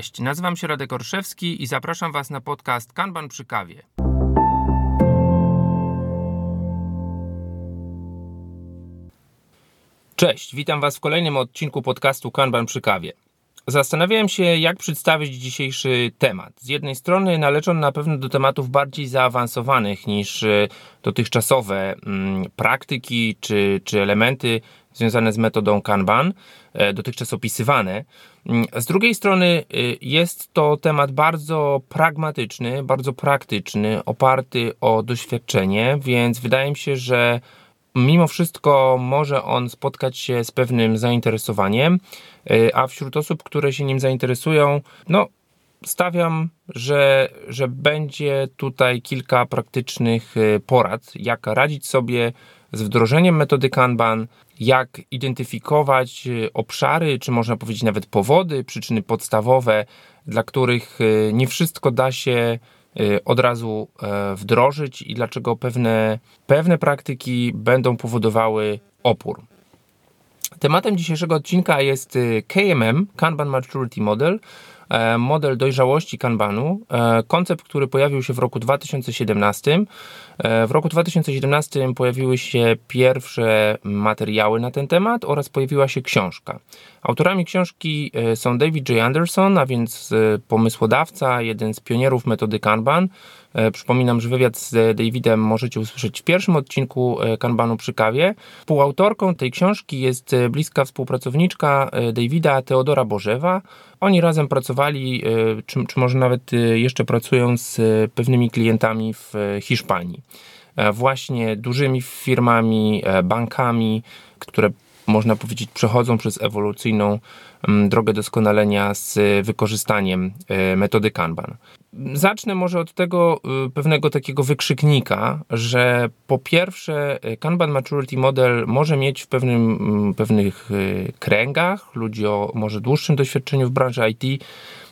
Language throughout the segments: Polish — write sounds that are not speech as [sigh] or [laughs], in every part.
Cześć, nazywam się Radek Orszewski i zapraszam Was na podcast Kanban przy kawie. Cześć, witam Was w kolejnym odcinku podcastu Kanban przy kawie. Zastanawiałem się, jak przedstawić dzisiejszy temat. Z jednej strony należy on na pewno do tematów bardziej zaawansowanych niż e, dotychczasowe mm, praktyki czy, czy elementy związane z metodą Kanban, e, dotychczas opisywane. Mm, z drugiej strony e, jest to temat bardzo pragmatyczny, bardzo praktyczny, oparty o doświadczenie, więc wydaje mi się, że mimo wszystko może on spotkać się z pewnym zainteresowaniem, e, a wśród osób, które się nim zainteresują, no stawiam, że, że będzie tutaj kilka praktycznych porad, jak radzić sobie z wdrożeniem metody Kanban, jak identyfikować e, obszary, czy można powiedzieć nawet powody, przyczyny podstawowe, dla których e, nie wszystko da się e, od razu wdrożyć i dlaczego pewne, pewne praktyki będą powodowały opór. Tematem dzisiejszego odcinka jest KMM, Kanban Maturity Model, E, model dojrzałości Kanbanu, e, koncept, który pojawił się w roku 2017. E, w roku 2017 pojawiły się pierwsze materiały na ten temat oraz pojawiła się książka. Autorami książki są David J. Anderson, a więc pomysłodawca, jeden z pionierów metody Kanban. Przypominam, że wywiad z Davidem możecie usłyszeć w pierwszym odcinku Kanbanu przy kawie. Współautorką tej książki jest bliska współpracowniczka Davida Teodora Bożewa. Oni razem pracowali, e, czy, czy może nawet e, jeszcze pracują z e, pewnymi klientami w Hiszpanii. Właśnie dużymi firmami, bankami, które można powiedzieć przechodzą przez ewolucyjną drogę doskonalenia z wykorzystaniem metody Kanban. Zacznę może od tego y, pewnego takiego wykrzyknika, że po pierwsze Kanban Maturity Model może mieć w pewnym, mm, pewnych y, kręgach ludzi o może dłuższym doświadczeniu w branży IT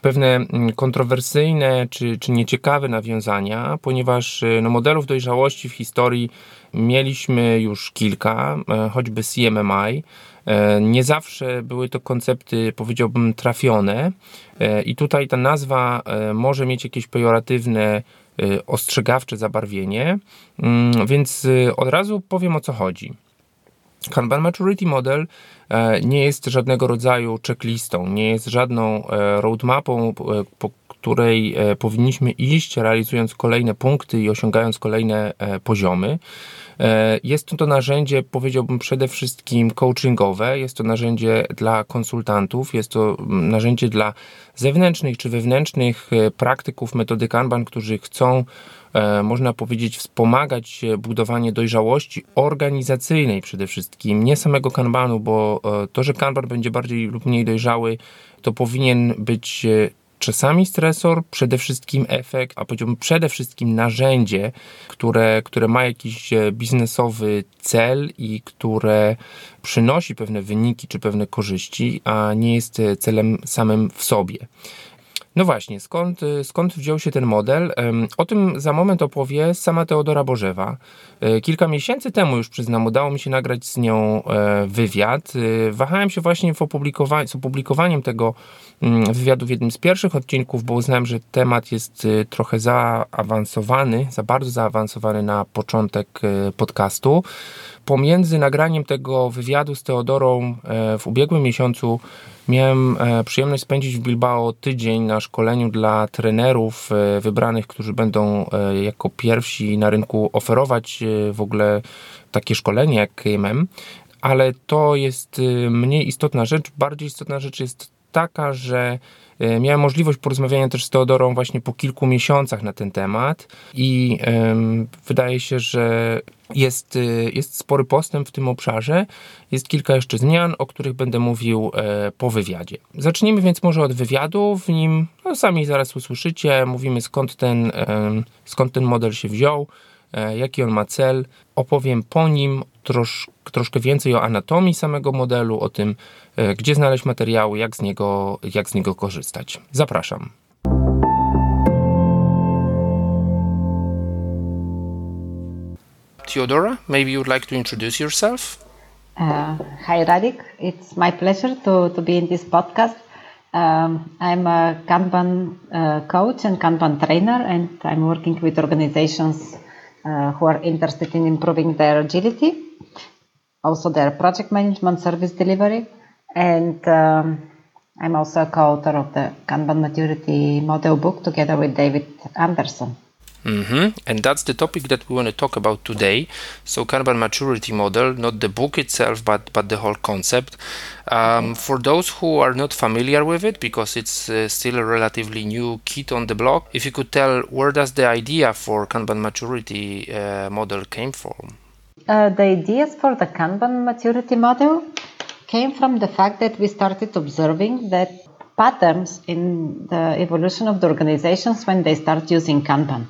pewne mm, kontrowersyjne czy, czy nieciekawe nawiązania, ponieważ y, no, modelów dojrzałości w historii mieliśmy już kilka, e, choćby CMMI, E, nie zawsze były to koncepty, powiedziałbym, trafione, e, i tutaj ta nazwa może mieć jakieś pejoratywne, ostrzegawcze zabarwienie, mm, więc od razu powiem o co chodzi. Kanban Maturity Model nie jest żadnego rodzaju checklistą, nie jest żadną roadmapą, po której powinniśmy iść, realizując kolejne punkty i osiągając kolejne poziomy. E, jest to narzędzie, powiedziałbym, przede wszystkim coachingowe, jest to narzędzie dla konsultantów, jest to mm, narzędzie dla zewnętrznych czy wewnętrznych e, praktyków metody Kanban, którzy chcą e, można powiedzieć, wspomagać budowanie dojrzałości organizacyjnej przede wszystkim, nie samego kanbanu, bo to, że kanban będzie bardziej lub mniej dojrzały, to powinien być czasami stresor, przede wszystkim efekt, a powiedziałbym przede wszystkim narzędzie, które, które ma jakiś e, biznesowy cel i które przynosi pewne wyniki czy pewne korzyści, a nie jest e, celem samym w sobie. No właśnie, skąd, skąd wziął się ten model? O tym za moment opowie sama Teodora Bożewa. E, kilka miesięcy temu już przyznam, udało mi się nagrać z nią e, wywiad. E, wahałem się właśnie w opublikowa- z opublikowaniem tego mm, wywiadu w jednym z pierwszych odcinków, bo uznałem, że temat jest trochę zaawansowany, za bardzo zaawansowany na początek podcastu. Pomiędzy nagraniem tego wywiadu z Teodorą w ubiegłym miesiącu Miałem e, przyjemność spędzić w Bilbao tydzień na szkoleniu dla trenerów e, wybranych, którzy będą e, jako pierwsi na rynku oferować w ogóle takie szkolenie jak KMM, ale to jest mniej istotna rzecz. Bardziej istotna rzecz jest taka, że miałem możliwość porozmawiania też z Teodorą właśnie po kilku miesiącach na ten temat i wydaje się, że jest, y, jest spory postęp w tym obszarze. Jest kilka jeszcze zmian, o których będę mówił e, po wywiadzie. Zacznijmy więc może od wywiadu. W nim no, sami zaraz usłyszycie. Mówimy skąd ten, skąd ten model się wziął, e, jaki on ma cel. Opowiem po nim trosz, troszkę więcej o anatomii samego modelu, o tym, e, gdzie znaleźć materiały, jak z niego, jak z niego korzystać. Zapraszam. Theodora, maybe you'd like to introduce yourself? Uh, hi, Radik. It's my pleasure to, to be in this podcast. Um, I'm a Kanban uh, coach and Kanban trainer, and I'm working with organizations uh, who are interested in improving their agility, also their project management service delivery, and um, I'm also a co-author of the Kanban Maturity Model book together with David Anderson. Mm-hmm. And that's the topic that we want to talk about today. So, Kanban maturity model, not the book itself, but but the whole concept. Um, for those who are not familiar with it, because it's uh, still a relatively new kit on the block, if you could tell where does the idea for Kanban maturity uh, model came from? Uh, the ideas for the Kanban maturity model came from the fact that we started observing that patterns in the evolution of the organizations when they start using Kanban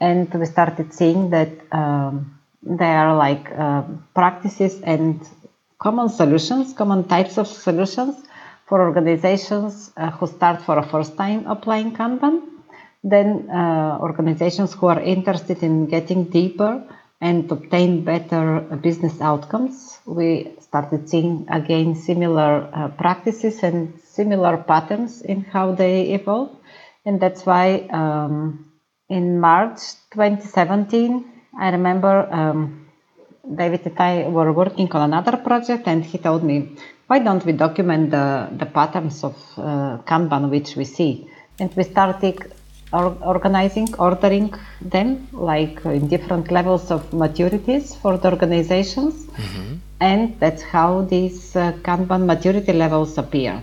and we started seeing that um, there are like uh, practices and common solutions, common types of solutions for organizations uh, who start for a first time applying Kanban, then uh, organizations who are interested in getting deeper and obtain better business outcomes. We started seeing again similar uh, practices and similar patterns in how they evolve, and that's why. Um, in March 2017, I remember um, David and I were working on another project, and he told me, "Why don't we document the, the patterns of uh, Kanban which we see?" And we started or- organizing, ordering them like in different levels of maturities for the organizations, mm-hmm. and that's how these uh, Kanban maturity levels appear.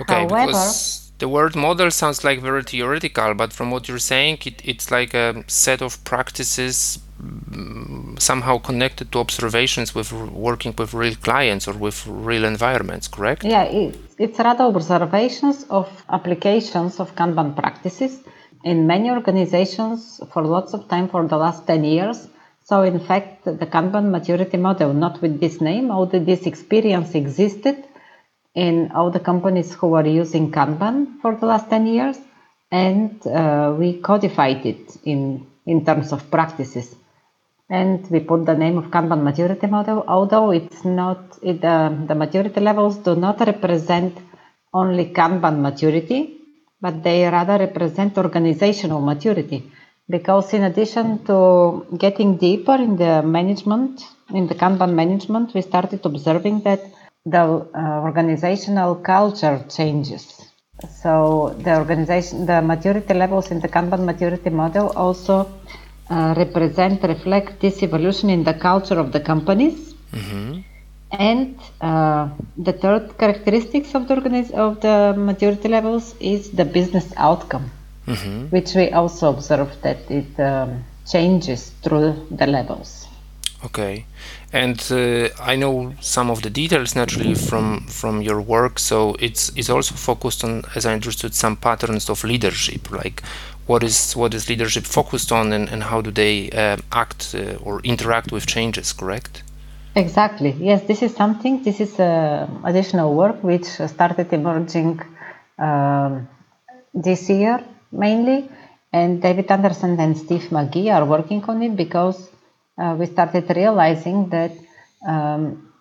Okay, However, because the word model sounds like very theoretical, but from what you're saying, it, it's like a set of practices mm, somehow connected to observations with working with real clients or with real environments, correct? Yeah, it, it's rather observations of applications of Kanban practices in many organizations for lots of time for the last 10 years. So, in fact, the Kanban maturity model, not with this name, although this experience existed, in all the companies who were using Kanban for the last 10 years, and uh, we codified it in, in terms of practices. And we put the name of Kanban maturity model, although it's not, it, uh, the maturity levels do not represent only Kanban maturity, but they rather represent organizational maturity. Because in addition to getting deeper in the management, in the Kanban management, we started observing that the uh, organizational culture changes. So the organization, the maturity levels in the Kanban maturity model also uh, represent, reflect this evolution in the culture of the companies. Mm-hmm. And uh, the third characteristics of the organiz- of the maturity levels is the business outcome, mm-hmm. which we also observe that it um, changes through the levels. Okay, and uh, I know some of the details naturally from from your work. So it's it's also focused on, as I understood, some patterns of leadership, like what is what is leadership focused on, and, and how do they uh, act uh, or interact with changes. Correct. Exactly. Yes, this is something. This is uh, additional work which started emerging um, this year mainly, and David Anderson and Steve McGee are working on it because uh, we started realizing that um,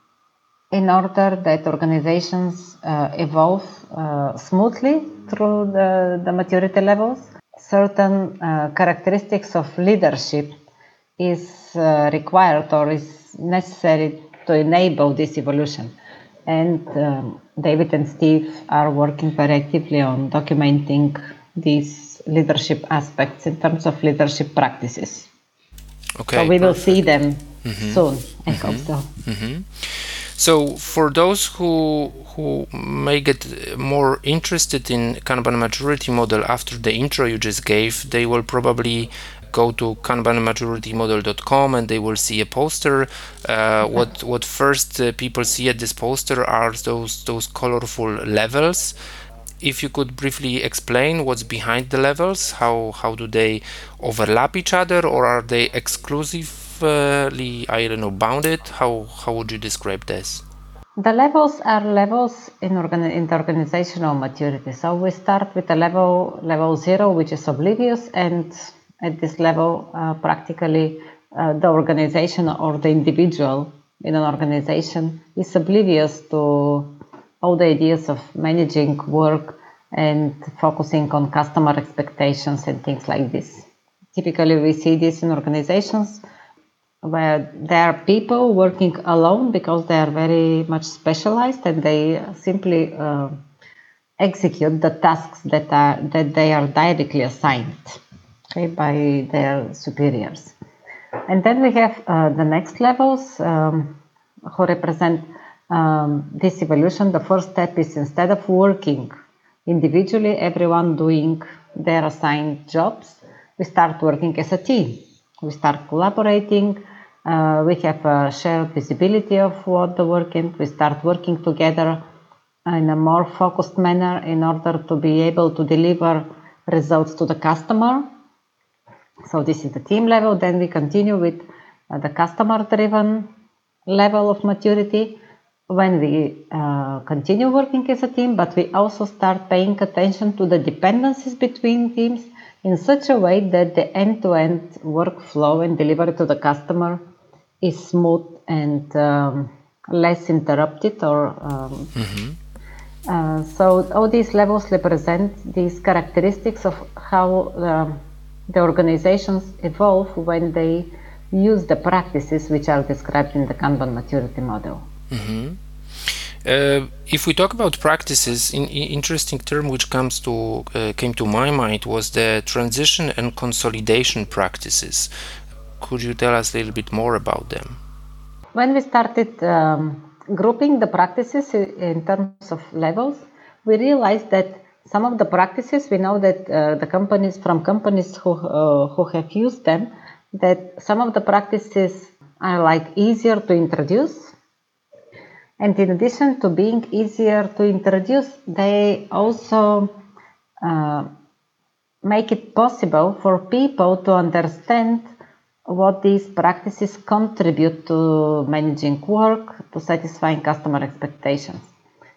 in order that organizations uh, evolve uh, smoothly through the, the maturity levels, certain uh, characteristics of leadership is uh, required or is necessary to enable this evolution. And um, David and Steve are working very actively on documenting these leadership aspects in terms of leadership practices. Okay. So we will see them mm-hmm. soon. I mm-hmm. hope so. Mm-hmm. So for those who who may get more interested in Kanban maturity model after the intro you just gave, they will probably go to kanbanmaturitymodel.com and they will see a poster. Uh, what what first uh, people see at this poster are those those colorful levels if you could briefly explain what's behind the levels, how how do they overlap each other, or are they exclusively, I don't know, bounded? How how would you describe this? The levels are levels in, organi- in the organizational maturity. So we start with the level level zero, which is oblivious, and at this level, uh, practically uh, the organization or the individual in an organization is oblivious to all the ideas of managing work and focusing on customer expectations and things like this. Typically, we see this in organizations where there are people working alone because they are very much specialized and they simply uh, execute the tasks that are that they are directly assigned okay, by their superiors. And then we have uh, the next levels um, who represent um, this evolution. The first step is instead of working individually, everyone doing their assigned jobs, we start working as a team. We start collaborating. Uh, we have a shared visibility of what the work is. We start working together in a more focused manner in order to be able to deliver results to the customer. So this is the team level. Then we continue with uh, the customer driven level of maturity when we uh, continue working as a team, but we also start paying attention to the dependencies between teams in such a way that the end-to-end workflow and delivery to the customer is smooth and um, less interrupted or um, mm-hmm. uh, so all these levels represent these characteristics of how um, the organizations evolve when they use the practices which are described in the Kanban maturity model. Mm-hmm. Uh, if we talk about practices, in interesting term which comes to uh, came to my mind was the transition and consolidation practices. Could you tell us a little bit more about them? When we started um, grouping the practices in terms of levels, we realized that some of the practices we know that uh, the companies from companies who uh, who have used them that some of the practices are like easier to introduce and in addition to being easier to introduce, they also uh, make it possible for people to understand what these practices contribute to managing work, to satisfying customer expectations.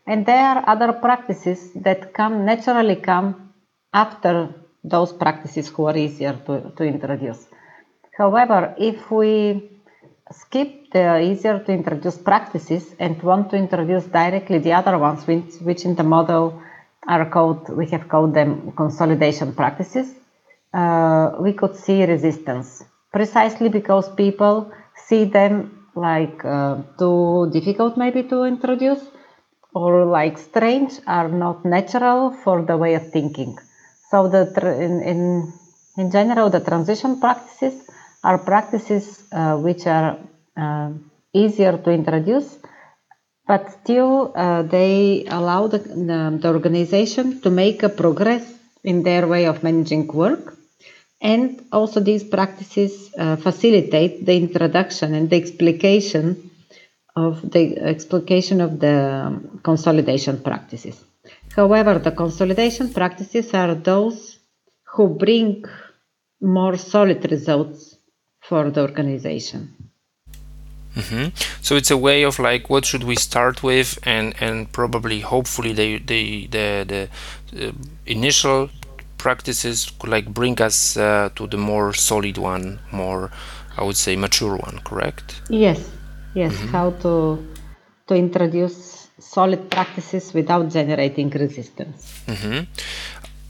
And there are other practices that come naturally come after those practices who are easier to, to introduce. However, if we skip the easier to introduce practices and want to introduce directly the other ones, which, which in the model are called, we have called them consolidation practices, uh, we could see resistance precisely because people see them like uh, too difficult maybe to introduce or like strange are not natural for the way of thinking. So the in, in, in general, the transition practices are practices uh, which are uh, easier to introduce, but still uh, they allow the, the, the, organization to make a progress in their way of managing work. And also these practices uh, facilitate the introduction and the explication of the explication of the consolidation practices. However, the consolidation practices are those who bring more solid results for the organization. Mm-hmm. So it's a way of like what should we start with, and and probably hopefully the the the, the uh, initial practices could like bring us uh, to the more solid one, more I would say mature one. Correct? Yes, yes. Mm-hmm. How to to introduce solid practices without generating resistance. Mm-hmm.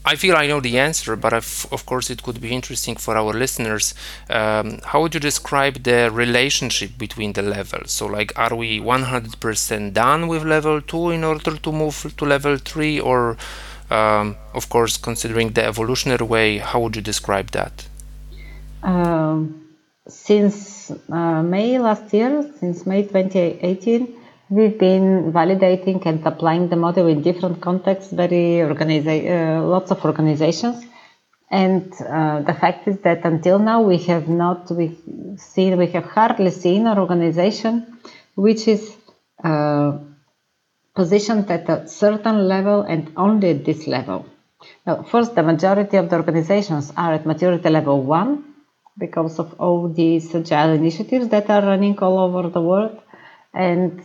I feel I know the answer, but of course it could be interesting for our listeners. Um, how would you describe the relationship between the levels? So, like, are we 100% done with level two in order to move to level three, or, um, of course, considering the evolutionary way, how would you describe that? Um, since uh, May last year, since May 2018 We've been validating and applying the model in different contexts, very organiza- uh, lots of organizations. And uh, the fact is that until now we have not we seen we have hardly seen an organization which is uh, positioned at a certain level and only at this level. Now, first, the majority of the organizations are at maturity level one because of all these agile initiatives that are running all over the world, and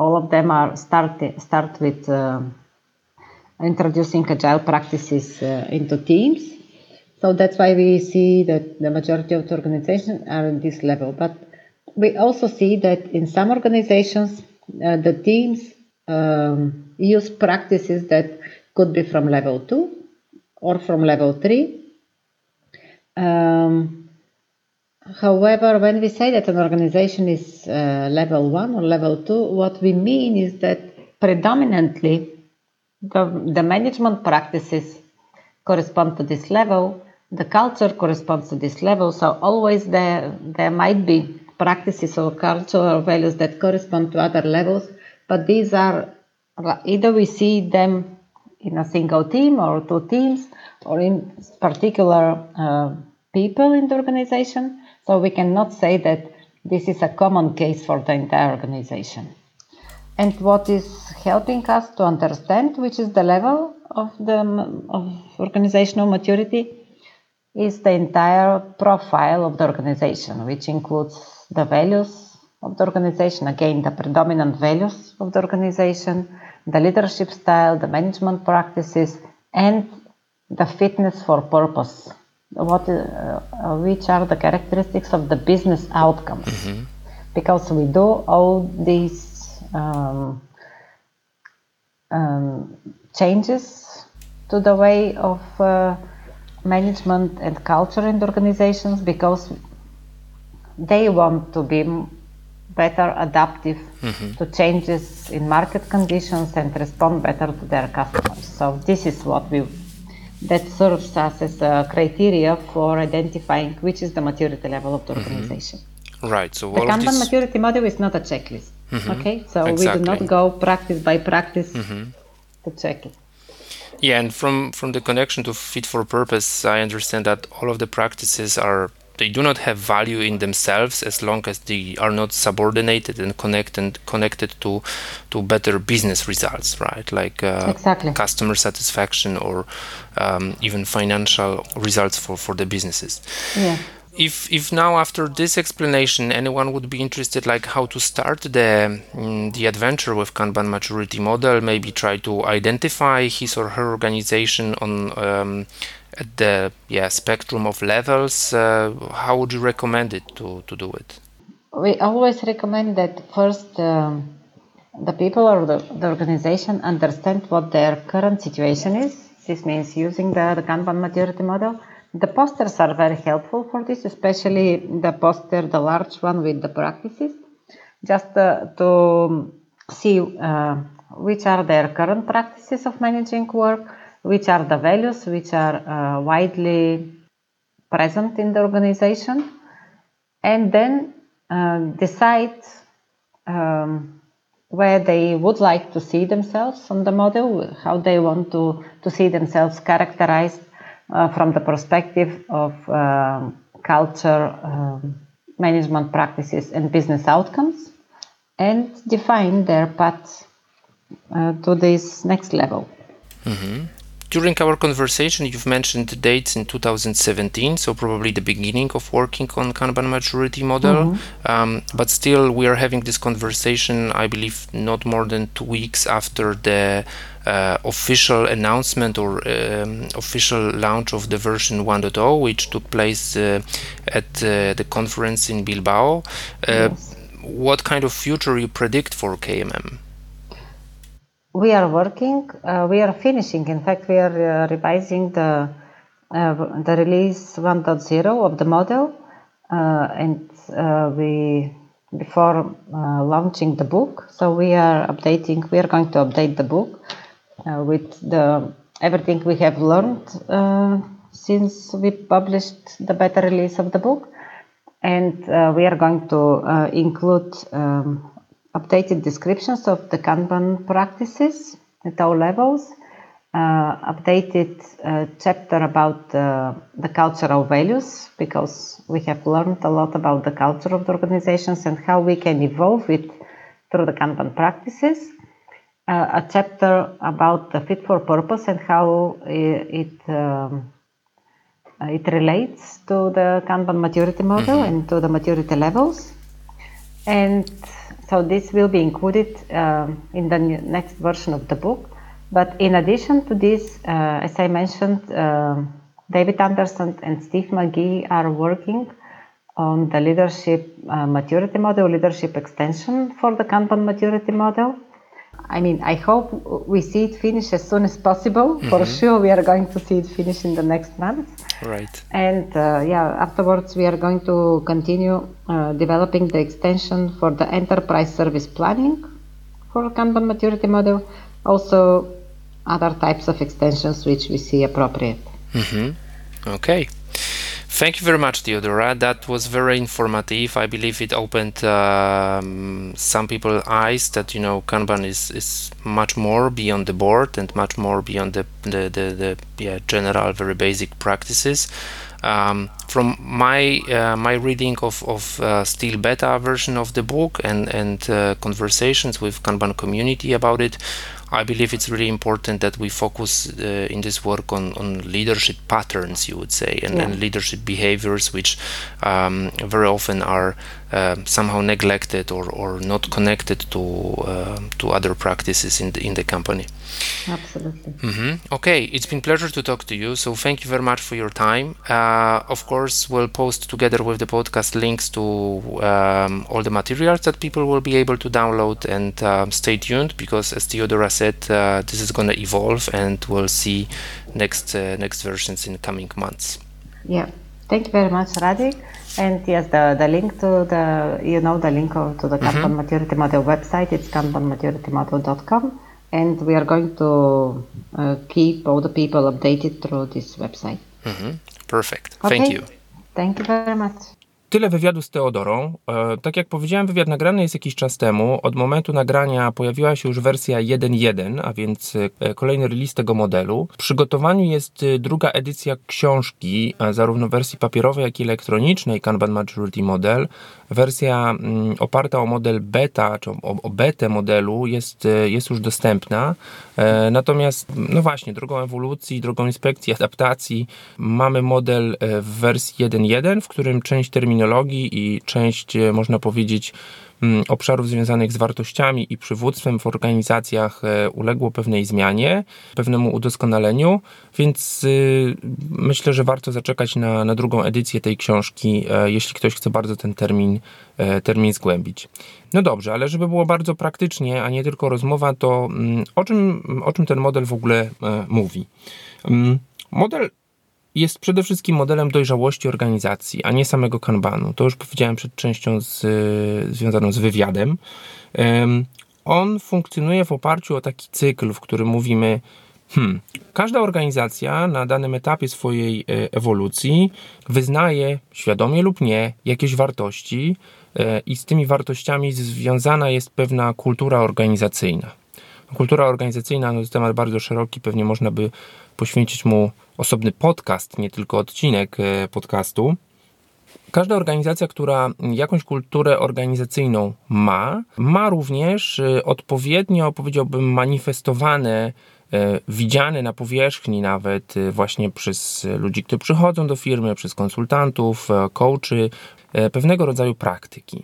all of them are start start with uh, introducing agile practices uh, into teams. So that's why we see that the majority of the organizations are at this level. But we also see that in some organizations, uh, the teams um, use practices that could be from level two or from level three. Um, however, when we say that an organization is uh, level one or level two, what we mean is that predominantly the, the management practices correspond to this level, the culture corresponds to this level. So always there there might be practices or culture or values that correspond to other levels, but these are either we see them in a single team or two teams or in particular uh, people in the organization. So we cannot say that this is a common case for the entire organization. And what is helping us to understand which is the level of the of organizational maturity is the entire profile of the organization, which includes the values of the organization, again, the predominant values of the organization, the leadership style, the management practices, and the fitness for purpose. What, uh, which are the characteristics of the business outcomes? Mm-hmm. Because we do all these um, um, changes to the way of uh, management and culture in the organizations because they want to be better adaptive mm-hmm. to changes in market conditions and respond better to their customers. So this is what we that serves us as a criteria for identifying which is the maturity level of the mm-hmm. organization. Mm-hmm. Right. So the Kanban maturity model is not a checklist. Mm-hmm. Okay, so exactly. we do not go practice by practice mm-hmm. to check it. Yeah, and from from the connection to fit for purpose, I understand that all of the practices are they do not have value in themselves as long as they are not subordinated and connected connected to to better business results, right? Like uh, exactly. customer satisfaction or um, even financial results for for the businesses. Yeah if if now after this explanation anyone would be interested like how to start the mm, the adventure with kanban maturity model maybe try to identify his or her organization on um, at the yeah spectrum of levels uh, how would you recommend it to to do it? We always recommend that first um, the people or the, the organization understand what their current situation is. This means using the, the kanban maturity model. The posters are very helpful for this, especially the poster, the large one with the practices, just uh, to see uh, which are their current practices of managing work, which are the values which are uh, widely present in the organization, and then uh, decide um, where they would like to see themselves on the model, how they want to, to see themselves characterized uh, from the perspective of um, culture, um, management practices, and business outcomes, and define their path uh, to this next level. Mm-hmm. During our conversation, you've mentioned the dates in 2017, so probably the beginning of working on Kanban maturity model. Mm-hmm. Um, but still, we are having this conversation, I believe, not more than two weeks after the uh, official announcement or um, official launch of the version 1.0, which took place uh, at uh, the conference in Bilbao. Uh, yes. What kind of future you predict for KMM? We are working. Uh, we are finishing. In fact, we are uh, revising the the release 1.0 of the model, and we before launching the book. So we are updating. We are going to update the book uh, with the everything we have learned uh, since we published the beta release of the book. And uh, we are going to include um, updated descriptions of the Kanban practices at all levels, uh, updated uh, chapter about uh, the cultural values because we have learned a lot about the culture of the organizations and how we can evolve it through the Kanban practices a chapter about the fit for purpose and how it um, it relates to the Kanban maturity model mm-hmm. and to the maturity levels. And so this will be included uh, in the next version of the book. But in addition to this, uh, as I mentioned, uh, David Anderson and Steve McGee are working on the leadership uh, maturity model, leadership extension for the Kanban maturity model I mean, I hope we see it finish as soon as possible. Mm-hmm. For sure, we are going to see it finish in the next month. Right. And uh, yeah, afterwards, we are going to continue uh, developing the extension for the enterprise service planning for Kanban maturity model. Also, other types of extensions which we see appropriate. Mm-hmm. Okay. Thank you very much, Theodora. That was very informative. I believe it opened um, some people's eyes that you know Kanban is, is much more beyond the board and much more beyond the the, the, the yeah, general, very basic practices. Um, from my uh, my reading of, of uh, still beta version of the book and and uh, conversations with Kanban community about it, I believe it's really important that we focus uh, in this work on, on leadership patterns, you would say, and, yeah. and leadership behaviors, which um, very often are uh, somehow neglected or, or not connected to uh, to other practices in the in the company. Absolutely. Mm-hmm. Okay, it's been pleasure to talk to you. So thank you very much for your time. Uh, of course, we'll post together with the podcast links to um, all the materials that people will be able to download. And um, stay tuned because, as Theodora said, uh, this is going to evolve, and we'll see next uh, next versions in the coming months. Yeah. Thank you very much, Radik. And yes, the, the link to the, you know, the link to the mm-hmm. Kanban Maturity Model website, it's kanbanmaturitymodel.com. And we are going to uh, keep all the people updated through this website. Mm-hmm. Perfect. Okay. Thank you. Thank you very much. Tyle wywiadu z Teodorą. E, tak jak powiedziałem, wywiad nagrany jest jakiś czas temu. Od momentu nagrania pojawiła się już wersja 1.1, a więc e, kolejny release tego modelu. W przygotowaniu jest e, druga edycja książki, zarówno wersji papierowej, jak i elektronicznej Kanban Maturity Model. Wersja mm, oparta o model beta, czy o, o betę modelu jest, jest już dostępna. Natomiast, no właśnie, drogą ewolucji, drogą inspekcji, adaptacji mamy model w wersji 1.1, w którym część terminów terminologii i część, e, można powiedzieć, mm, obszarów związanych z wartościami i przywództwem w organizacjach e, uległo pewnej zmianie, pewnemu udoskonaleniu, więc y, myślę, że warto zaczekać na, na drugą edycję tej książki, e, jeśli ktoś chce bardzo ten termin, termin zgłębić. No dobrze, ale żeby było bardzo praktycznie, a nie tylko rozmowa, to mm, o czym, o czym ten model w ogóle mówi? Mm, model jest przede wszystkim modelem dojrzałości organizacji, a nie samego kanbanu. To już powiedziałem przed częścią z, związaną z wywiadem. On funkcjonuje w oparciu o taki cykl, w którym mówimy, hmm, każda organizacja na danym etapie swojej e, ewolucji wyznaje, świadomie lub nie, jakieś wartości e, i z tymi wartościami związana jest pewna kultura organizacyjna. Kultura organizacyjna no, to temat bardzo szeroki, pewnie można by poświęcić mu osobny podcast, nie tylko odcinek e, podcastu. Każda organizacja, która jakąś kulturę organizacyjną ma, ma również e, odpowiednio, powiedziałbym, manifestowane, e, widziane na powierzchni nawet właśnie przez ludzi, którzy przychodzą do firmy, przez konsultantów, coachy, pewnego rodzaju praktyki.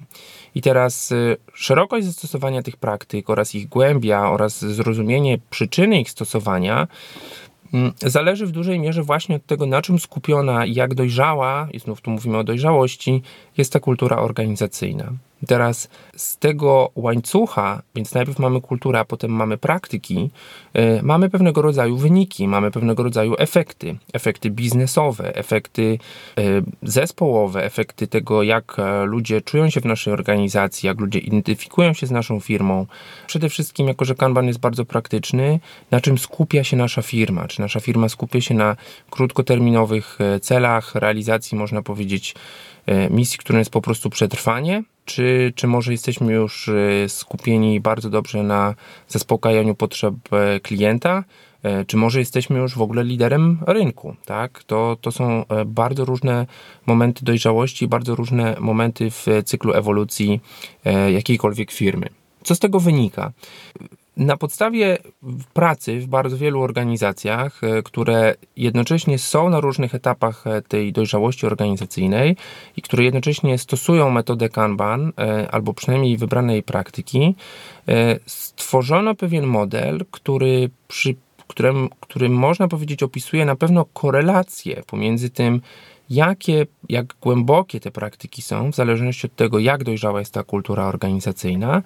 I teraz szerokość zastosowania tych praktyk oraz ich głębia oraz zrozumienie przyczyny ich stosowania zależy w dużej mierze właśnie od tego, na czym skupiona i jak dojrzała, i znów tu mówimy o dojrzałości, jest ta kultura organizacyjna. Teraz z tego łańcucha, więc najpierw mamy kulturę, a potem mamy praktyki, yy, mamy pewnego rodzaju wyniki, mamy pewnego rodzaju efekty. Efekty biznesowe, efekty yy, zespołowe, efekty tego, jak e, ludzie czują się w naszej organizacji, jak ludzie identyfikują się z naszą firmą. Przede wszystkim, jako że Kanban jest bardzo praktyczny, na czym skupia się nasza firma. Czy nasza firma skupia się na krótkoterminowych e, celach, realizacji, można powiedzieć, misji, którą jest po prostu przetrwanie, czy, czy może jesteśmy już e, skupieni bardzo dobrze na zaspokajaniu potrzeb e, klienta, e, czy może jesteśmy już w ogóle liderem rynku, tak? To, to są bardzo różne momenty dojrzałości, bardzo różne momenty w cyklu ewolucji jakiejkolwiek firmy. Co z tego wynika? Na podstawie pracy w bardzo wielu organizacjach, e, które jednocześnie są na różnych etapach e, tej dojrzałości organizacyjnej i które jednocześnie stosują metodę Kanban e, albo przynajmniej wybrane jej praktyki, stworzono pewien model, który przy którym, którym można powiedzieć opisuje na pewno korelację pomiędzy tym, jakie, jak głębokie te praktyki są, w zależności od tego, jak dojrzała jest ta kultura organizacyjna.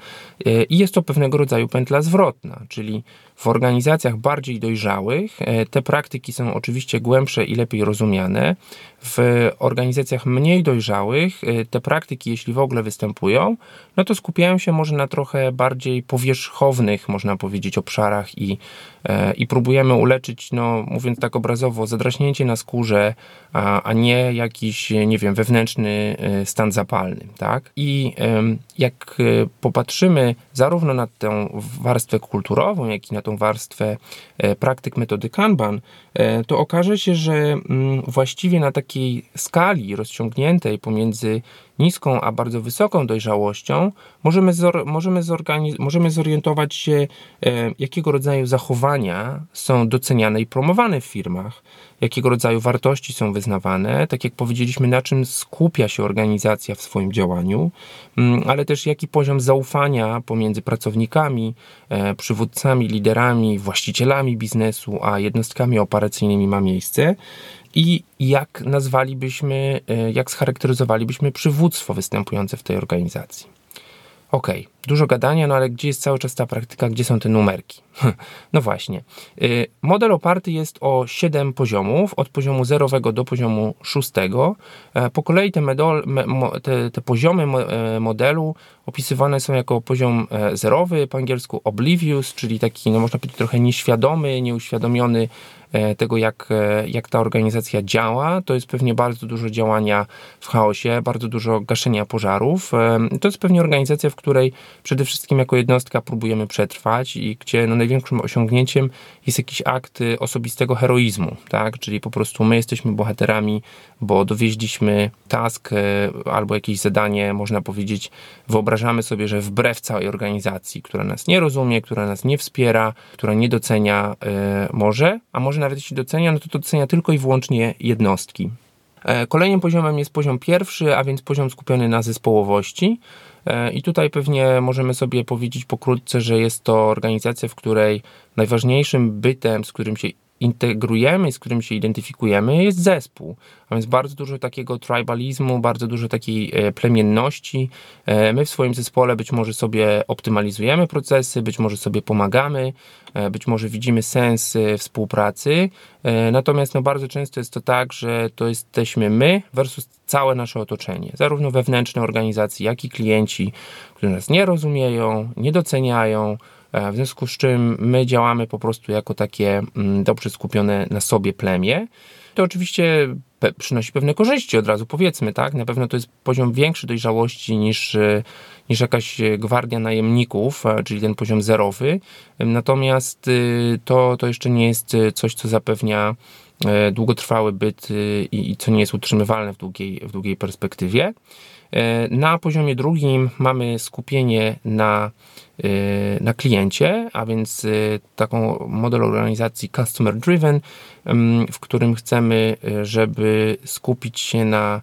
E, I jest to pewnego rodzaju pętla zwrotna, czyli w organizacjach bardziej dojrzałych e, te praktyki są oczywiście głębsze i lepiej rozumiane. W organizacjach mniej dojrzałych e, te praktyki, jeśli w ogóle występują, no to skupiają się może na trochę bardziej powierzchownych, można powiedzieć, obszarach i, i próbujemy uleczyć, no mówiąc tak obrazowo, zadraśnięcie na skórze, a, a nie jakiś, nie wiem, wewnętrzny e, stan zapalny, tak? I jak e, popatrzymy zarówno na tę warstwę kulturową, jak i na tą warstwę e, praktyk metody Kanban, to okaże się, że mm, właściwie na takiej skali rozciągniętej pomiędzy niską a bardzo wysoką dojrzałością możemy, zor możemy, możemy zorientować się, jakiego rodzaju zachowania są doceniane i promowane w firmach jakiego rodzaju wartości są wyznawane, tak jak powiedzieliśmy, na czym skupia się organizacja w swoim działaniu, mm, ale też jaki poziom zaufania pomiędzy pracownikami, e, przywódcami, liderami, właścicielami biznesu, a jednostkami operacyjnymi ma miejsce i jak nazwalibyśmy, e, jak scharakteryzowalibyśmy przywództwo występujące w tej organizacji. Okej, okay, dużo gadania, no ale gdzie jest cały czas ta praktyka, gdzie są te numerki? no właśnie. Y, model oparty jest o 7 poziomów, od poziomu zerowego do poziomu szóstego. E, po kolei te, medol, te, te poziomy e, modelu opisywane są jako poziom e, zerowy, po angielsku oblivious, czyli taki, no można powiedzieć, trochę nieświadomy, nieuświadomiony tego, jak, jak ta organizacja działa. To jest pewnie bardzo dużo działania w chaosie, bardzo dużo gaszenia pożarów. To jest pewnie organizacja, w której przede wszystkim jako jednostka próbujemy przetrwać i gdzie no, największym osiągnięciem jest jakiś akt osobistego heroizmu, tak? Czyli po prostu my jesteśmy bohaterami, bo dowieźliśmy task albo jakieś zadanie, można powiedzieć, wyobrażamy sobie, że wbrew całej organizacji, która nas nie rozumie, która nas nie wspiera, która nie docenia może, a może nawet jeśli docenia, no to, to docenia tylko i wyłącznie jednostki. E, kolejnym poziomem jest poziom pierwszy, a więc poziom skupiony na zespołowości. E, I tutaj pewnie możemy sobie powiedzieć pokrótce, że jest to organizacja, w której najważniejszym bytem, z którym się integrujemy, z którym się identyfikujemy, jest zespół. A więc bardzo dużo takiego tribalizmu, bardzo dużo takiej e, plemienności. E, my w swoim zespole być może sobie optymalizujemy procesy, być może sobie pomagamy, e, być może widzimy sens współpracy. Natomiast no, bardzo często jest to tak, że to jesteśmy my versus całe nasze otoczenie, zarówno wewnętrzne organizacji, jak i klienci, którzy nas nie rozumieją, nie doceniają, w związku z czym my działamy po prostu jako takie mm, dobrze skupione na sobie plemię. To oczywiście przynosi pewne korzyści, od razu powiedzmy, tak? Na pewno to jest poziom większy dojrzałości niż, e, niż jakaś gwardia najemników, e, czyli ten poziom zerowy. Natomiast to, to jeszcze nie jest coś, co zapewnia długotrwały byt i, i co nie jest utrzymywalne w długiej, w długiej perspektywie. Na poziomie drugim mamy skupienie na Y, na kliencie, a więc y, taką model organizacji customer driven, w którym chcemy, żeby skupić się na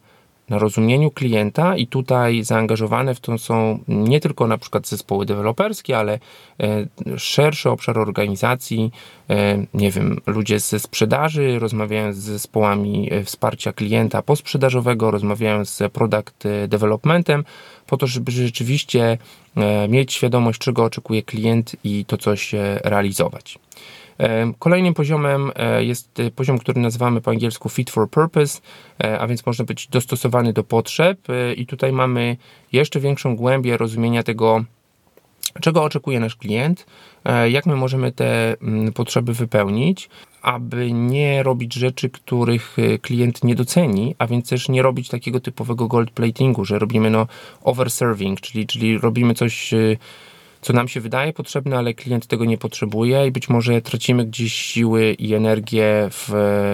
na rozumieniu klienta i tutaj zaangażowane w to są nie tylko na przykład zespoły deweloperskie, ale e, szerszy obszar organizacji, e, nie wiem, ludzie ze sprzedaży rozmawiają z zespołami e, wsparcia klienta posprzedażowego, rozmawiają z product developmentem, po to, żeby rzeczywiście mieć świadomość, czego oczekuje klient i to coś realizować. Kolejnym poziomem e, jest e, poziom, który nazywamy po angielsku fit for purpose, e, a więc można być dostosowany do potrzeb i tutaj mamy jeszcze większą głębię rozumienia tego, czego oczekuje nasz klient, jak my możemy te mm, potrzeby wypełnić, aby nie robić rzeczy, których klient nie doceni, a więc też nie robić takiego typowego gold platingu, że robimy no overserving, czyli, czyli robimy coś co nam się wydaje potrzebne, ale klient tego nie potrzebuje i być może tracimy gdzieś siły i energię w,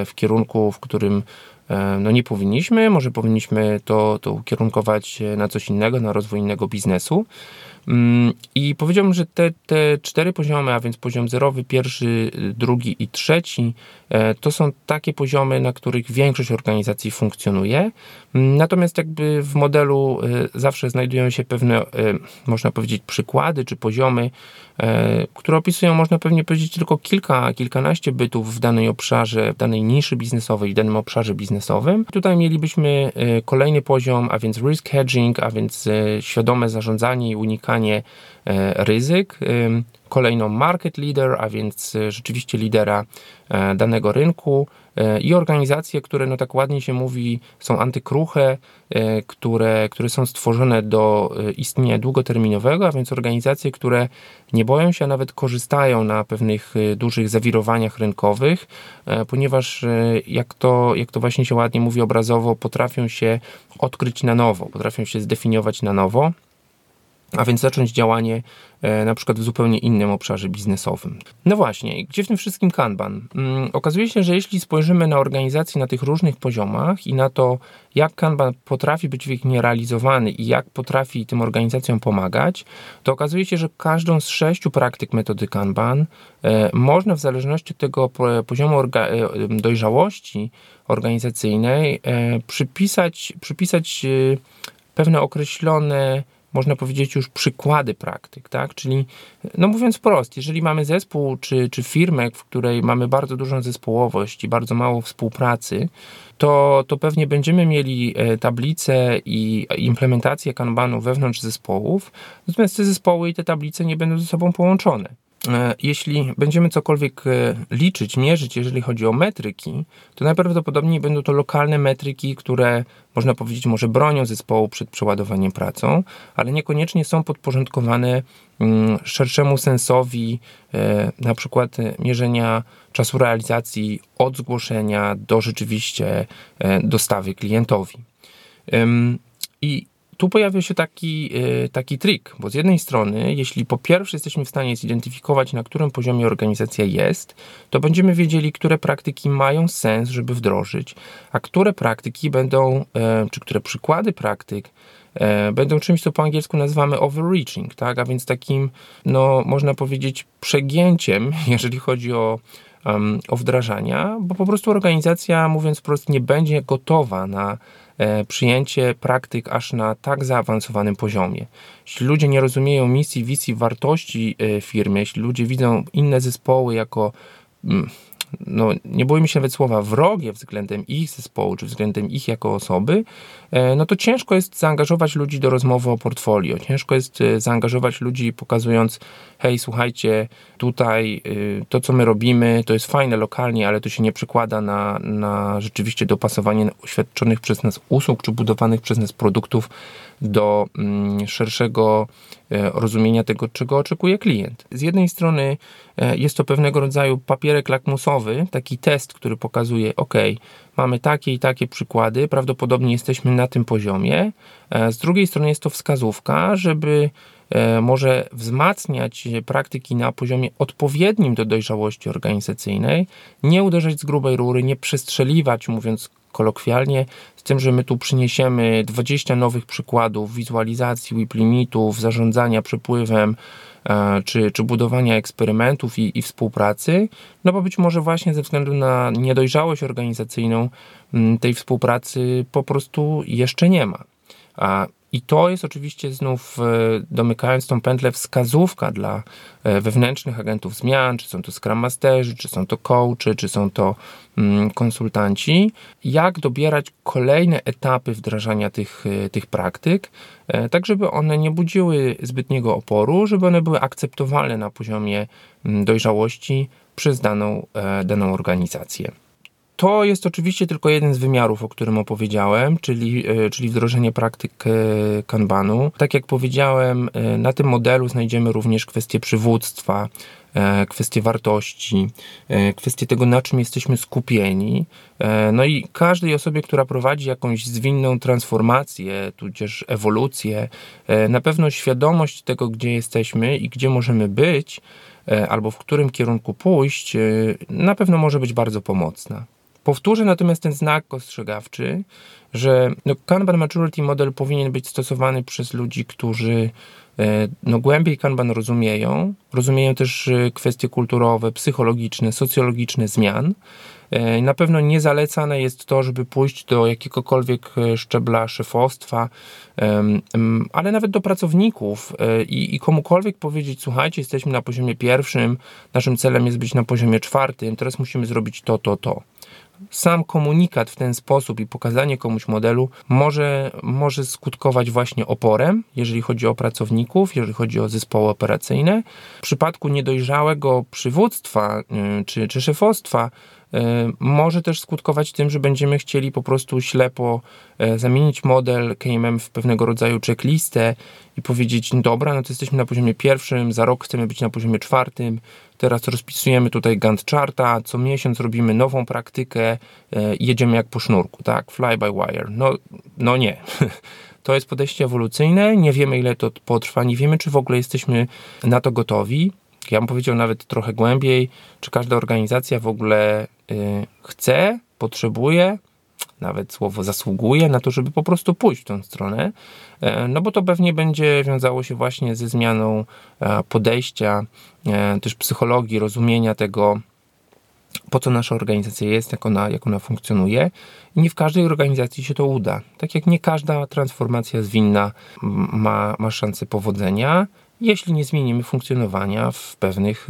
w kierunku, w którym e, no nie powinniśmy, może powinniśmy to, to ukierunkować na coś innego, na rozwój innego biznesu. Mm, I powiedziałbym, że te, te cztery poziomy, a więc poziom zerowy, pierwszy, drugi i trzeci, e, to są takie poziomy, na których większość organizacji funkcjonuje. Mm, natomiast jakby w modelu e, zawsze znajdują się pewne, e, można powiedzieć, przykłady czy poziomy, które opisują, można pewnie powiedzieć, tylko kilka, kilkanaście bytów w danej obszarze, w danej niszy biznesowej, w danym obszarze biznesowym. Tutaj mielibyśmy kolejny poziom, a więc risk hedging, a więc świadome zarządzanie i unikanie e, ryzyk. Kolejną market leader, a więc e, rzeczywiście lidera e, danego rynku i organizacje, które no tak ładnie się mówi są antykruche, które, które są stworzone do istnienia długoterminowego, a więc organizacje, które nie boją się, a nawet korzystają na pewnych dużych zawirowaniach rynkowych, ponieważ jak to, jak to właśnie się ładnie mówi obrazowo, potrafią się odkryć na nowo, potrafią się zdefiniować na nowo a więc zacząć działanie e, na przykład w zupełnie innym obszarze biznesowym. No właśnie, gdzie w tym wszystkim Kanban? Mm, okazuje się, że jeśli spojrzymy na organizacje na tych różnych poziomach i na to, jak Kanban potrafi być w nich realizowany i jak potrafi tym organizacjom pomagać, to okazuje się, że każdą z sześciu praktyk metody Kanban e, można w zależności od tego poziomu orga- e, dojrzałości organizacyjnej przypisać, przypisać pewne określone można powiedzieć, już przykłady praktyk, tak? Czyli, no mówiąc wprost, jeżeli mamy zespół czy, czy firmę, w której mamy bardzo dużą zespołowość i bardzo mało współpracy, to, to pewnie będziemy mieli e, tablice i implementację kanbanu wewnątrz zespołów, natomiast te zespoły i te tablice nie będą ze sobą połączone. E, jeśli będziemy cokolwiek e, liczyć, mierzyć, jeżeli chodzi o metryki, to najprawdopodobniej będą to lokalne metryki, które można powiedzieć może bronią zespołu przed przeładowaniem pracą, ale niekoniecznie są podporządkowane mm, szerszemu sensowi, e, na przykład mierzenia czasu realizacji od zgłoszenia do rzeczywiście dostawy klientowi. I tu pojawia się taki, e, taki trik, bo z jednej strony, jeśli po pierwsze jesteśmy w stanie zidentyfikować, na którym poziomie organizacja jest, to będziemy wiedzieli, które praktyki mają sens, żeby wdrożyć, a które praktyki będą, e, czy które przykłady praktyk e, będą czymś, co po angielsku nazywamy overreaching, tak? a więc takim, no, można powiedzieć, przegięciem, [laughs] jeżeli chodzi o o wdrażania, bo po prostu organizacja, mówiąc wprost, nie będzie gotowa na przyjęcie praktyk aż na tak zaawansowanym poziomie. Jeśli ludzie nie rozumieją misji, wizji, wartości e, firmy, jeśli ludzie widzą inne zespoły jako mm, no, nie bójmy się nawet słowa wrogie względem ich zespołu, czy względem ich jako osoby, e, no to ciężko jest zaangażować ludzi do rozmowy o portfolio. Ciężko jest zaangażować ludzi pokazując, hej, słuchajcie, tutaj to, co my robimy, to jest fajne lokalnie, ale to się nie przekłada na, na rzeczywiście dopasowanie świadczonych przez nas usług, czy budowanych przez nas produktów do mm, szerszego e, rozumienia tego, czego oczekuje klient. Z jednej strony e, jest to pewnego rodzaju papierek lakmusowy, taki test, który pokazuje, ok, mamy takie i takie przykłady, prawdopodobnie jesteśmy na tym poziomie. E, z drugiej strony jest to wskazówka, żeby może wzmacniać praktyki na poziomie odpowiednim do dojrzałości organizacyjnej, nie uderzać z grubej rury, nie przestrzeliwać, mówiąc kolokwialnie, z tym, że my tu przyniesiemy 20 nowych przykładów wizualizacji WIP limitów, zarządzania przepływem, e, czy, czy budowania eksperymentów i, i współpracy, no bo być może właśnie ze względu na niedojrzałość organizacyjną tej współpracy po prostu jeszcze nie ma. I to jest oczywiście znów, e, domykając tą pętlę, wskazówka dla e, wewnętrznych agentów zmian, czy są to Scrum Masterzy, czy są to coachy, czy są to mm, konsultanci, jak dobierać kolejne etapy wdrażania tych, e, tych praktyk, tak żeby one nie budziły zbytniego oporu, żeby one były akceptowalne na poziomie mm, dojrzałości przez daną, daną organizację. To jest oczywiście tylko jeden z wymiarów, o którym opowiedziałem, czyli, e, czyli wdrożenie praktyk e, Kanbanu. Tak jak powiedziałem, e, na tym modelu znajdziemy również kwestie przywództwa, kwestie wartości, kwestie tego, na czym jesteśmy skupieni. No i każdej osobie, która prowadzi jakąś zwinną transformację, tudzież ewolucję, na pewno świadomość tego, gdzie jesteśmy i gdzie możemy być, albo w którym kierunku pójść, na pewno może być bardzo pomocna. Powtórzę natomiast ten znak ostrzegawczy, że no, Kanban Maturity Model powinien być stosowany przez ludzi, którzy e, no, głębiej Kanban rozumieją, rozumieją też e, kwestie kulturowe, psychologiczne, socjologiczne zmian. E, na pewno nie zalecane jest to, żeby pójść do jakiegokolwiek szczebla szefostwa, ale nawet do pracowników i, i komukolwiek powiedzieć: Słuchajcie, jesteśmy na poziomie pierwszym, naszym celem jest być na poziomie czwartym, teraz musimy zrobić to, to, to sam komunikat w ten sposób i pokazanie komuś modelu może, może skutkować właśnie oporem, jeżeli chodzi o pracowników, jeżeli chodzi o zespoły operacyjne. W przypadku niedojrzałego przywództwa y, czy, czy szefostwa, może też skutkować tym, że będziemy chcieli po prostu ślepo y, zamienić model KMM w pewnego rodzaju checklistę i powiedzieć, dobra, no to jesteśmy na poziomie pierwszym, za rok chcemy być na poziomie czwartym, Teraz rozpisujemy tutaj Gantt charta, co miesiąc robimy nową praktykę e, jedziemy jak po sznurku, tak? Fly by wire. No, no nie. [laughs] To jest podejście ewolucyjne, nie wiemy ile to potrwa, nie wiemy czy w ogóle jesteśmy na to gotowi. Ja bym powiedział nawet trochę głębiej, czy każda organizacja w ogóle y, chce, potrzebuje, nawet słowo zasługuje na to, żeby po prostu pójść w tą stronę, e, no bo to pewnie będzie wiązało się właśnie ze zmianą e, podejścia, e, też psychologii, rozumienia tego, po co nasza organizacja jest, jak ona, jak ona funkcjonuje. I nie w każdej organizacji się to uda. Tak jak nie każda transformacja zwinna ma, ma szansę powodzenia, jeśli nie zmienimy funkcjonowania w pewnych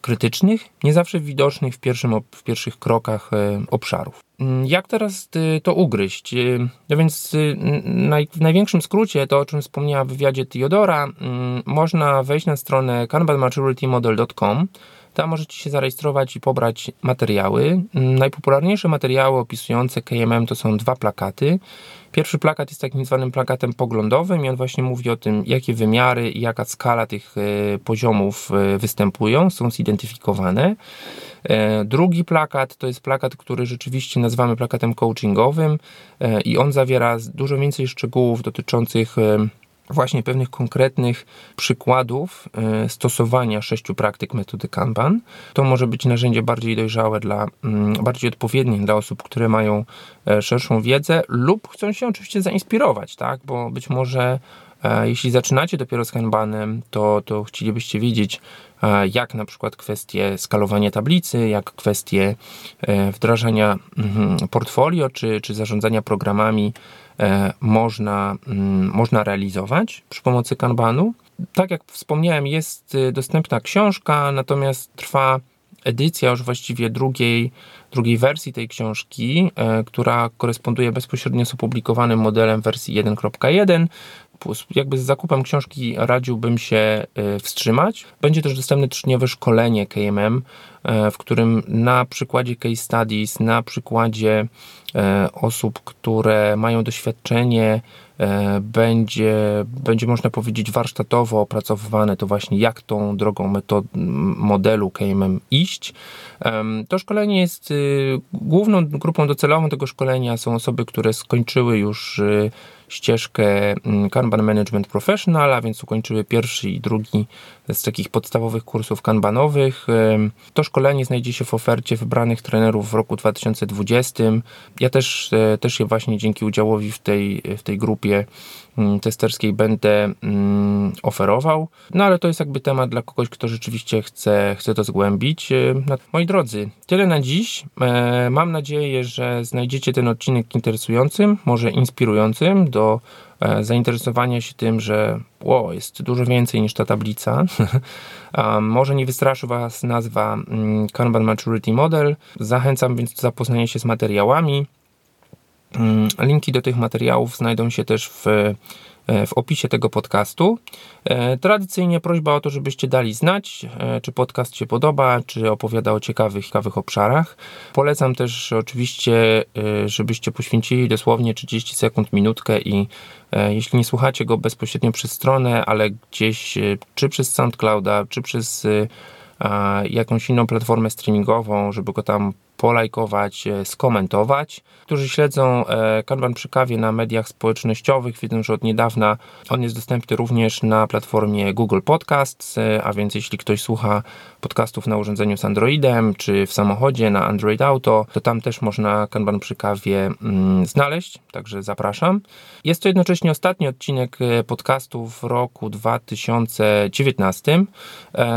krytycznych, nie zawsze widocznych w, pierwszym, w pierwszych krokach obszarów. Mm, jak teraz y, to ugryźć? Y, no więc y, w największym skrócie, to o czym wspomniała w wywiadzie Theodora, mm, można wejść na stronę kanbanmaturitymodel.com. Tam możecie się zarejestrować i pobrać materiały. Mm, najpopularniejsze materiały opisujące KMM to są dwa plakaty. Pierwszy plakat jest takim zwanym plakatem poglądowym i on właśnie mówi o tym, jakie wymiary i jaka skala tych poziomów występują, są zidentyfikowane. E, drugi plakat to jest plakat, który rzeczywiście nazywamy plakatem coachingowym e, i on zawiera dużo więcej szczegółów dotyczących e, właśnie pewnych konkretnych przykładów stosowania sześciu praktyk metody Kanban. To może być narzędzie bardziej dojrzałe dla, mm, bardziej odpowiednie dla osób, które mają szerszą wiedzę lub chcą się oczywiście zainspirować, tak? Bo być może jeśli zaczynacie dopiero z Kanbanem, to, to chcielibyście wiedzieć, jak na przykład kwestie skalowania tablicy, jak kwestie e, wdrażania mhm, portfolio czy, czy zarządzania programami e, można, mm, można realizować przy pomocy Kanbanu. Tak jak wspomniałem, jest e, dostępna książka, natomiast trwa edycja już właściwie drugiej, drugiej wersji tej książki, która koresponduje bezpośrednio z opublikowanym modelem wersji 1.1 jakby z zakupem książki radziłbym się y, wstrzymać. Będzie też dostępne trzydniowe szkolenie KMM, y, w którym na przykładzie case studies, na przykładzie y, osób, które mają doświadczenie, będzie, będzie można powiedzieć warsztatowo opracowywane to właśnie jak tą drogą metod, modelu KMM iść. To szkolenie jest główną grupą docelową tego szkolenia są osoby, które skończyły już ścieżkę mm, Kanban Management Professional, a więc ukończyły pierwszy i drugi z takich podstawowych kursów kanbanowych. To szkolenie znajdzie się w ofercie wybranych trenerów w roku 2020. Ja też, e, też je właśnie dzięki udziałowi w tej, w tej grupie testerskiej będę mm, oferował. No ale to jest jakby temat dla kogoś, kto rzeczywiście chce, chce to zgłębić. E, moi drodzy, tyle na dziś. E, mam nadzieję, że znajdziecie ten odcinek interesującym, może inspirującym do E, zainteresowania się tym, że o, jest dużo więcej niż ta tablica. [laughs] Może nie wystraszy Was nazwa mm, Kanban Maturity Model. Zachęcam więc do zapoznania się z materiałami. Mm, linki do tych materiałów znajdą się też w E, w opisie tego podcastu. E, tradycyjnie prośba o to, żebyście dali znać, e, czy podcast się podoba, czy opowiada o ciekawych, ciekawych obszarach. Polecam też oczywiście, żebyście poświęcili dosłownie 30 sekund, minutkę i jeśli nie słuchacie go bezpośrednio przez stronę, ale gdzieś czy przez SoundClouda, czy przez jakąś inną platformę streamingową, żeby go tam polajkować, e, skomentować. Którzy śledzą e, Kanban przy kawie na mediach społecznościowych, wiedzą, że od niedawna on jest dostępny również na platformie Google Podcasts, e, a więc jeśli ktoś słucha podcastów na urządzeniu z Androidem, czy w samochodzie na Android Auto, to tam też można Kanban przy kawie mm, znaleźć, także zapraszam. Jest to jednocześnie ostatni odcinek podcastu w roku 2019.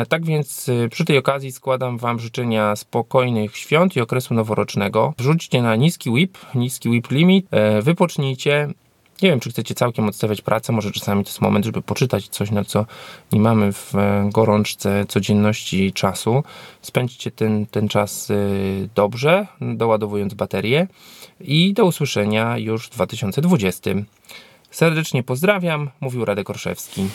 Tak więc przy tej okazji składam Wam życzenia spokojnych świąt i okresu noworocznego. Wrzućcie na niski WIP, niski WIP limit, e, wypocznijcie. Nie wiem, czy chcecie całkiem odstawiać pracę, może czasami to jest moment, żeby poczytać coś, na co nie mamy w e, gorączce codzienności czasu. Spędźcie ten, ten czas e, dobrze, doładowując baterię i do usłyszenia już w 2020. Serdecznie pozdrawiam, mówił Radek Orszewski.